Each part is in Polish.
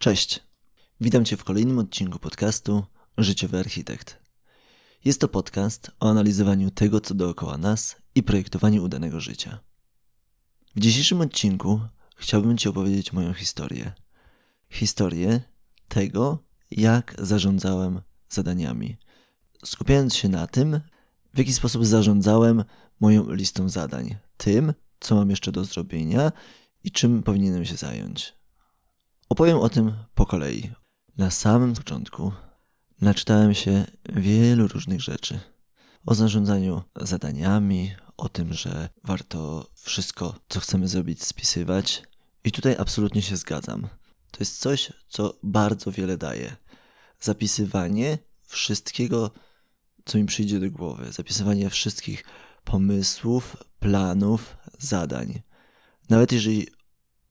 Cześć. Witam Cię w kolejnym odcinku podcastu Życiowy Architekt. Jest to podcast o analizowaniu tego, co dookoła nas i projektowaniu udanego życia. W dzisiejszym odcinku chciałbym Ci opowiedzieć moją historię. Historię tego, jak zarządzałem zadaniami. Skupiając się na tym, w jaki sposób zarządzałem moją listą zadań, tym, co mam jeszcze do zrobienia i czym powinienem się zająć. Opowiem o tym po kolei. Na samym początku naczytałem się wielu różnych rzeczy. O zarządzaniu zadaniami, o tym, że warto wszystko, co chcemy zrobić, spisywać. I tutaj absolutnie się zgadzam. To jest coś, co bardzo wiele daje. Zapisywanie wszystkiego, co mi przyjdzie do głowy, zapisywanie wszystkich pomysłów, planów, zadań. Nawet jeżeli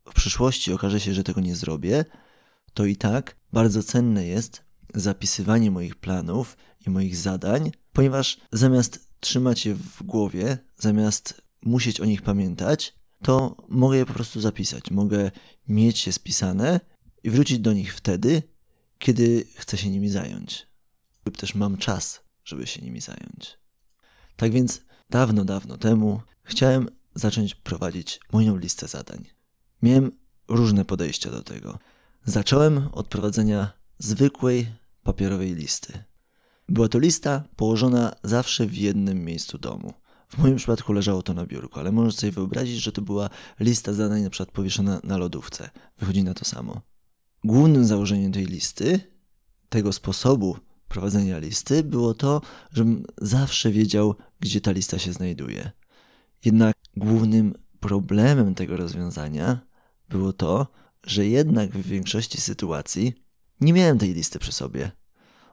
w przyszłości okaże się, że tego nie zrobię, to i tak bardzo cenne jest zapisywanie moich planów i moich zadań, ponieważ zamiast trzymać je w głowie, zamiast musieć o nich pamiętać, to mogę je po prostu zapisać. Mogę mieć je spisane i wrócić do nich wtedy, kiedy chcę się nimi zająć. Lub też mam czas, żeby się nimi zająć. Tak więc dawno, dawno temu chciałem zacząć prowadzić moją listę zadań. Miałem różne podejścia do tego. Zacząłem od prowadzenia zwykłej papierowej listy. Była to lista położona zawsze w jednym miejscu domu. W moim przypadku leżało to na biurku, ale możesz sobie wyobrazić, że to była lista zadań na przykład powieszona na lodówce. Wychodzi na to samo. Głównym założeniem tej listy, tego sposobu prowadzenia listy, było to, żebym zawsze wiedział, gdzie ta lista się znajduje. Jednak głównym problemem tego rozwiązania było to, że jednak w większości sytuacji nie miałem tej listy przy sobie.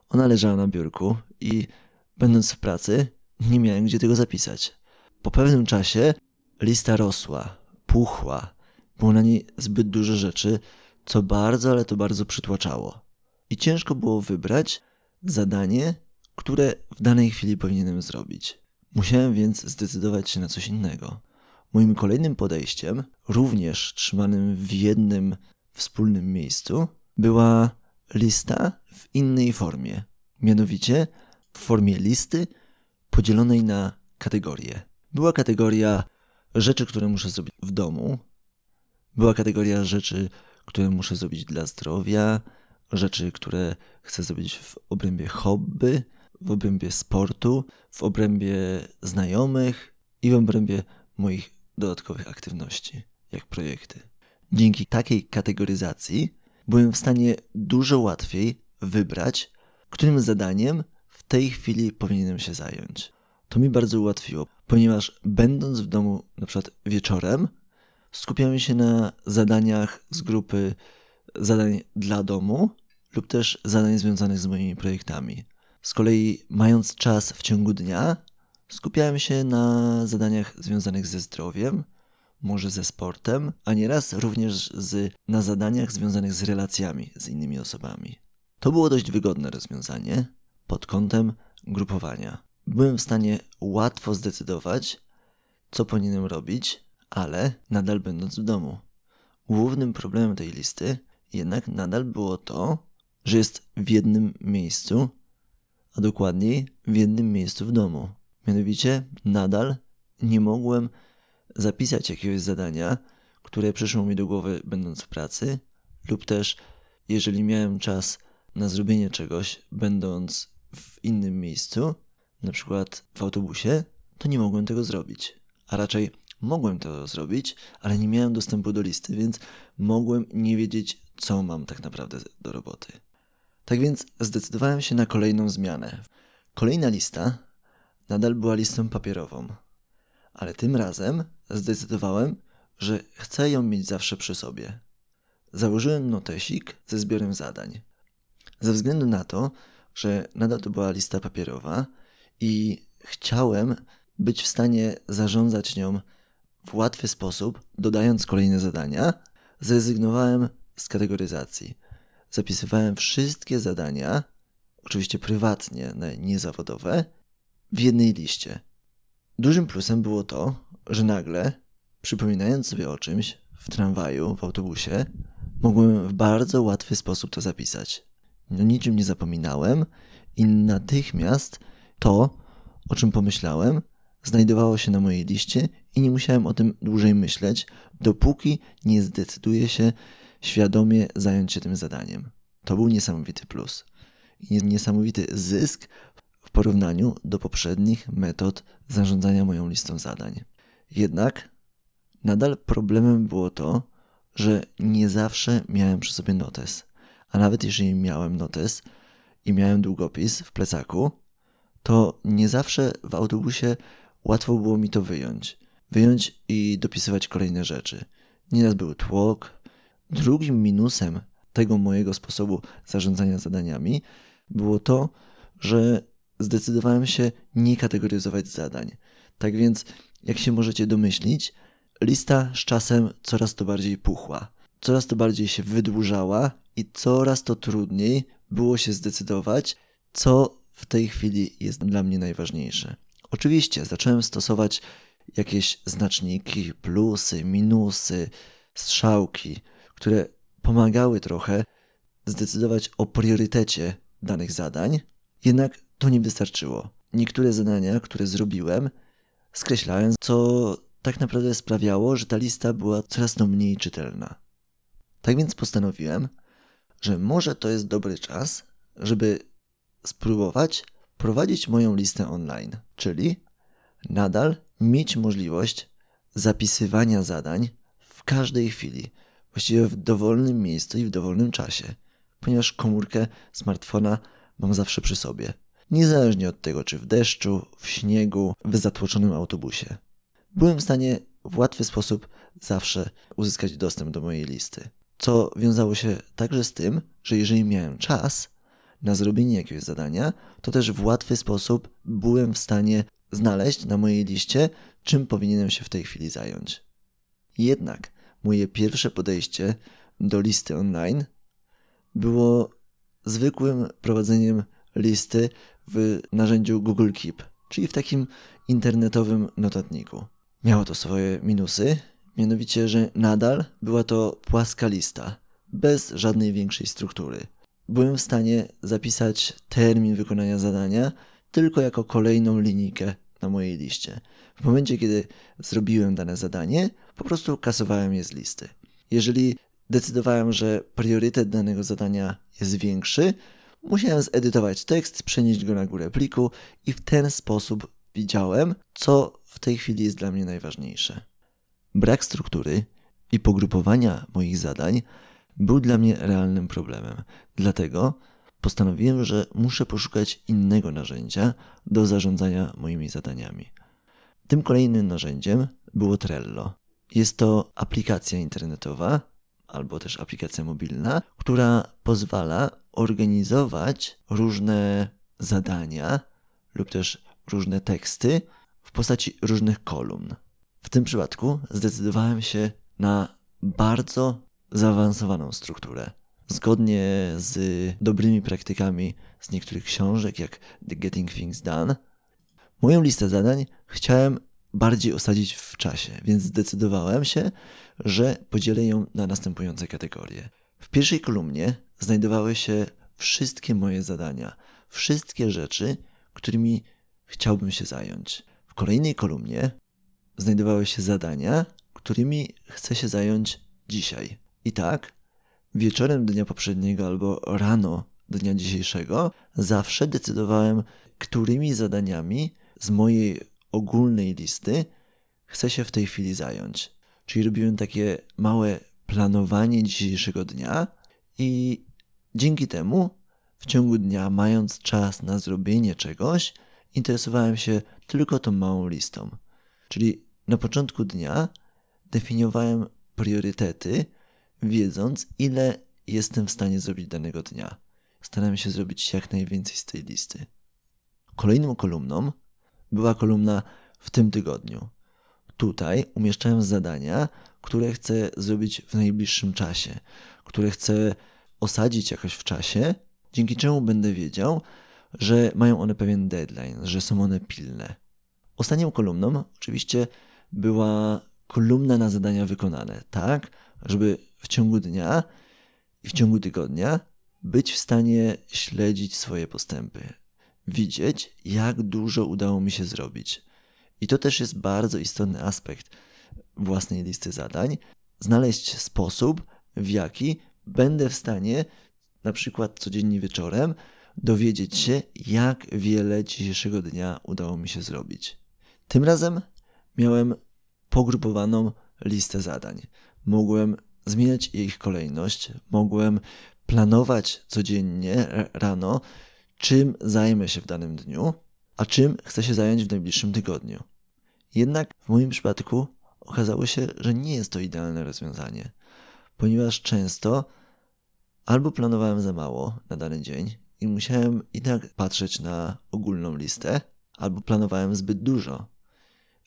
Ona leżała na biurku i będąc w pracy, nie miałem gdzie tego zapisać. Po pewnym czasie lista rosła, puchła, było na niej zbyt dużo rzeczy, co bardzo, ale to bardzo przytłaczało. I ciężko było wybrać zadanie, które w danej chwili powinienem zrobić. Musiałem więc zdecydować się na coś innego. Moim kolejnym podejściem, również trzymanym w jednym wspólnym miejscu, była lista w innej formie. Mianowicie w formie listy podzielonej na kategorie. Była kategoria rzeczy, które muszę zrobić w domu, była kategoria rzeczy, które muszę zrobić dla zdrowia, rzeczy, które chcę zrobić w obrębie hobby, w obrębie sportu, w obrębie znajomych i w obrębie moich dodatkowych aktywności, jak projekty. Dzięki takiej kategoryzacji byłem w stanie dużo łatwiej wybrać, którym zadaniem w tej chwili powinienem się zająć. To mi bardzo ułatwiło, ponieważ będąc w domu na przykład wieczorem, skupiałem się na zadaniach z grupy zadań dla domu lub też zadań związanych z moimi projektami. Z kolei, mając czas w ciągu dnia, skupiałem się na zadaniach związanych ze zdrowiem, może ze sportem, a nieraz również z, na zadaniach związanych z relacjami z innymi osobami. To było dość wygodne rozwiązanie pod kątem grupowania. Byłem w stanie łatwo zdecydować, co powinienem robić, ale nadal będąc w domu. Głównym problemem tej listy jednak nadal było to, że jest w jednym miejscu, a dokładniej w jednym miejscu w domu. Mianowicie nadal nie mogłem zapisać jakiegoś zadania, które przyszło mi do głowy będąc w pracy, lub też jeżeli miałem czas na zrobienie czegoś będąc w innym miejscu, na przykład w autobusie, to nie mogłem tego zrobić. A raczej mogłem to zrobić, ale nie miałem dostępu do listy, więc mogłem nie wiedzieć, co mam tak naprawdę do roboty. Tak więc zdecydowałem się na kolejną zmianę. Kolejna lista nadal była listą papierową, ale tym razem zdecydowałem, że chcę ją mieć zawsze przy sobie. Założyłem notesik ze zbiorem zadań. Ze względu na to, że nadal to była lista papierowa i chciałem być w stanie zarządzać nią w łatwy sposób, dodając kolejne zadania, zrezygnowałem z kategoryzacji. Zapisywałem wszystkie zadania, oczywiście prywatnie, niezawodowe, w jednej liście. Dużym plusem było to, że nagle, przypominając sobie o czymś w tramwaju, w autobusie, mogłem w bardzo łatwy sposób to zapisać. No niczym nie zapominałem i natychmiast to, o czym pomyślałem, znajdowało się na mojej liście i nie musiałem o tym dłużej myśleć, dopóki nie zdecyduję się świadomie zająć się tym zadaniem. To był niesamowity plus i niesamowity zysk porównaniu do poprzednich metod zarządzania moją listą zadań. Jednak nadal problemem było to, że nie zawsze miałem przy sobie notes. A nawet jeżeli miałem notes i miałem długopis w plecaku, to nie zawsze w autobusie łatwo było mi to wyjąć. Wyjąć i dopisywać kolejne rzeczy. Nieraz był tłok. Drugim minusem tego mojego sposobu zarządzania zadaniami było to, że zdecydowałem się nie kategoryzować zadań. Tak więc, jak się możecie domyślić, lista z czasem coraz to bardziej puchła, coraz to bardziej się wydłużała i coraz to trudniej było się zdecydować, co w tej chwili jest dla mnie najważniejsze. Oczywiście zacząłem stosować jakieś znaczniki, plusy, minusy, strzałki, które pomagały trochę zdecydować o priorytecie danych zadań, jednak to nie wystarczyło. Niektóre zadania, które zrobiłem, skreślałem, co tak naprawdę sprawiało, że ta lista była coraz to mniej czytelna. Tak więc postanowiłem, że może to jest dobry czas, żeby spróbować prowadzić moją listę online, czyli nadal mieć możliwość zapisywania zadań w każdej chwili, właściwie w dowolnym miejscu i w dowolnym czasie, ponieważ komórkę smartfona mam zawsze przy sobie, niezależnie od tego, czy w deszczu, w śniegu, w zatłoczonym autobusie. Byłem w stanie w łatwy sposób zawsze uzyskać dostęp do mojej listy, co wiązało się także z tym, że jeżeli miałem czas na zrobienie jakiegoś zadania, to też w łatwy sposób byłem w stanie znaleźć na mojej liście, czym powinienem się w tej chwili zająć. Jednak moje pierwsze podejście do listy online było zwykłym prowadzeniem listy w narzędziu Google Keep, czyli w takim internetowym notatniku. Miało to swoje minusy, mianowicie, że nadal była to płaska lista, bez żadnej większej struktury. Byłem w stanie zapisać termin wykonania zadania tylko jako kolejną linijkę na mojej liście. W momencie, kiedy zrobiłem dane zadanie, po prostu kasowałem je z listy. Jeżeli decydowałem, że priorytet danego zadania jest większy, musiałem zedytować tekst, przenieść go na górę pliku i w ten sposób widziałem, co w tej chwili jest dla mnie najważniejsze. Brak struktury i pogrupowania moich zadań był dla mnie realnym problemem. Dlatego postanowiłem, że muszę poszukać innego narzędzia do zarządzania moimi zadaniami. Tym kolejnym narzędziem było Trello. Jest to aplikacja internetowa albo też aplikacja mobilna, która pozwala organizować różne zadania lub też różne teksty w postaci różnych kolumn. W tym przypadku zdecydowałem się na bardzo zaawansowaną strukturę. Zgodnie z dobrymi praktykami z niektórych książek, jak The Getting Things Done, moją listę zadań chciałem bardziej osadzić w czasie, więc zdecydowałem się, że podzielę ją na następujące kategorie. W pierwszej kolumnie znajdowały się wszystkie moje zadania, wszystkie rzeczy, którymi chciałbym się zająć. W kolejnej kolumnie znajdowały się zadania, którymi chcę się zająć dzisiaj. I tak, wieczorem dnia poprzedniego albo rano dnia dzisiejszego zawsze decydowałem, którymi zadaniami z mojej ogólnej listy chcę się w tej chwili zająć. Czyli robiłem takie małe planowanie dzisiejszego dnia i dzięki temu w ciągu dnia, mając czas na zrobienie czegoś, interesowałem się tylko tą małą listą. Czyli na początku dnia definiowałem priorytety, wiedząc, ile jestem w stanie zrobić danego dnia. Starałem się zrobić jak najwięcej z tej listy. Kolejną kolumną była kolumna w tym tygodniu. Tutaj umieszczałem zadania, które chcę zrobić w najbliższym czasie, które chcę osadzić jakoś w czasie, dzięki czemu będę wiedział, że mają one pewien deadline, że są one pilne. Ostatnią kolumną oczywiście była kolumna na zadania wykonane, tak, żeby w ciągu dnia i w ciągu tygodnia być w stanie śledzić swoje postępy, widzieć, jak dużo udało mi się zrobić. I to też jest bardzo istotny aspekt własnej listy zadań. Znaleźć sposób, w jaki będę w stanie, na przykład codziennie wieczorem, dowiedzieć się, jak wiele dzisiejszego dnia udało mi się zrobić. Tym razem miałem pogrupowaną listę zadań. Mogłem zmieniać ich kolejność, mogłem planować codziennie rano, czym zajmę się w danym dniu, a czym chcę się zająć w najbliższym tygodniu. Jednak w moim przypadku okazało się, że nie jest to idealne rozwiązanie, ponieważ często albo planowałem za mało na dany dzień i musiałem i tak patrzeć na ogólną listę, albo planowałem zbyt dużo.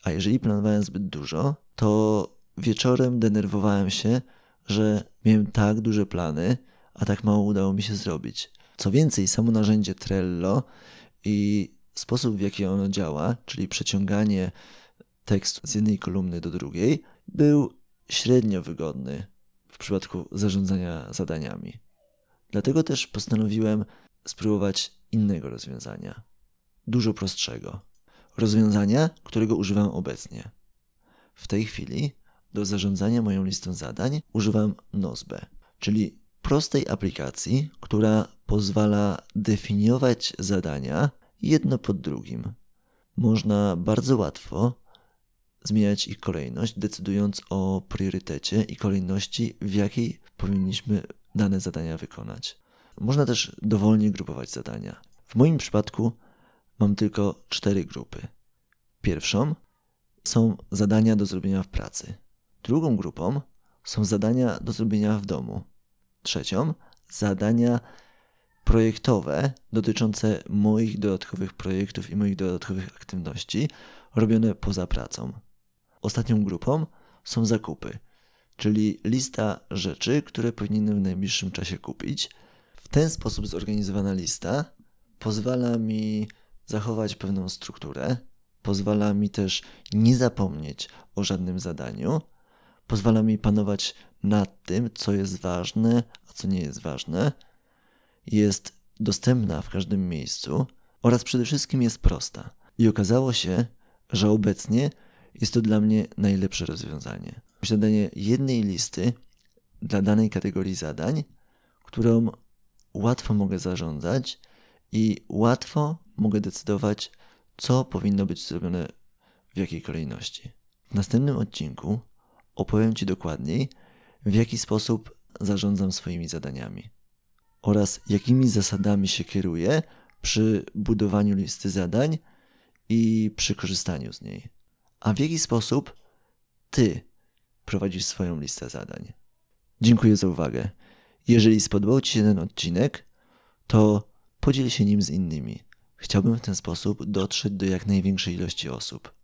A jeżeli planowałem zbyt dużo, to wieczorem denerwowałem się, że miałem tak duże plany, a tak mało udało mi się zrobić. Co więcej, samo narzędzie Trello i sposób, w jaki ono działa, czyli przeciąganie tekstu z jednej kolumny do drugiej, był średnio wygodny w przypadku zarządzania zadaniami. Dlatego też postanowiłem spróbować innego rozwiązania, dużo prostszego. Rozwiązania, którego używam obecnie. W tej chwili do zarządzania moją listą zadań używam Nozbe, czyli prostej aplikacji, która pozwala definiować zadania jedno pod drugim. Można bardzo łatwo zmieniać ich kolejność, decydując o priorytecie i kolejności, w jakiej powinniśmy dane zadania wykonać. Można też dowolnie grupować zadania. W moim przypadku mam tylko cztery grupy. Pierwszą są zadania do zrobienia w pracy. Drugą grupą są zadania do zrobienia w domu. Trzecią zadania projektowe dotyczące moich dodatkowych projektów i moich dodatkowych aktywności robione poza pracą. Ostatnią grupą są zakupy, czyli lista rzeczy, które powinienem w najbliższym czasie kupić. W ten sposób zorganizowana lista pozwala mi zachować pewną strukturę, pozwala mi też nie zapomnieć o żadnym zadaniu, pozwala mi panować nad tym, co jest ważne, a co nie jest ważne, jest dostępna w każdym miejscu oraz przede wszystkim jest prosta. I okazało się, że obecnie jest to dla mnie najlepsze rozwiązanie. Posiadanie jednej listy dla danej kategorii zadań, którą łatwo mogę zarządzać i łatwo mogę decydować, co powinno być zrobione w jakiej kolejności. W następnym odcinku opowiem Ci dokładniej, w jaki sposób zarządzam swoimi zadaniami oraz jakimi zasadami się kieruję przy budowaniu listy zadań i przy korzystaniu z niej. A w jaki sposób Ty prowadzisz swoją listę zadań. Dziękuję za uwagę. Jeżeli spodobał Ci się ten odcinek, to podziel się nim z innymi. Chciałbym w ten sposób dotrzeć do jak największej ilości osób.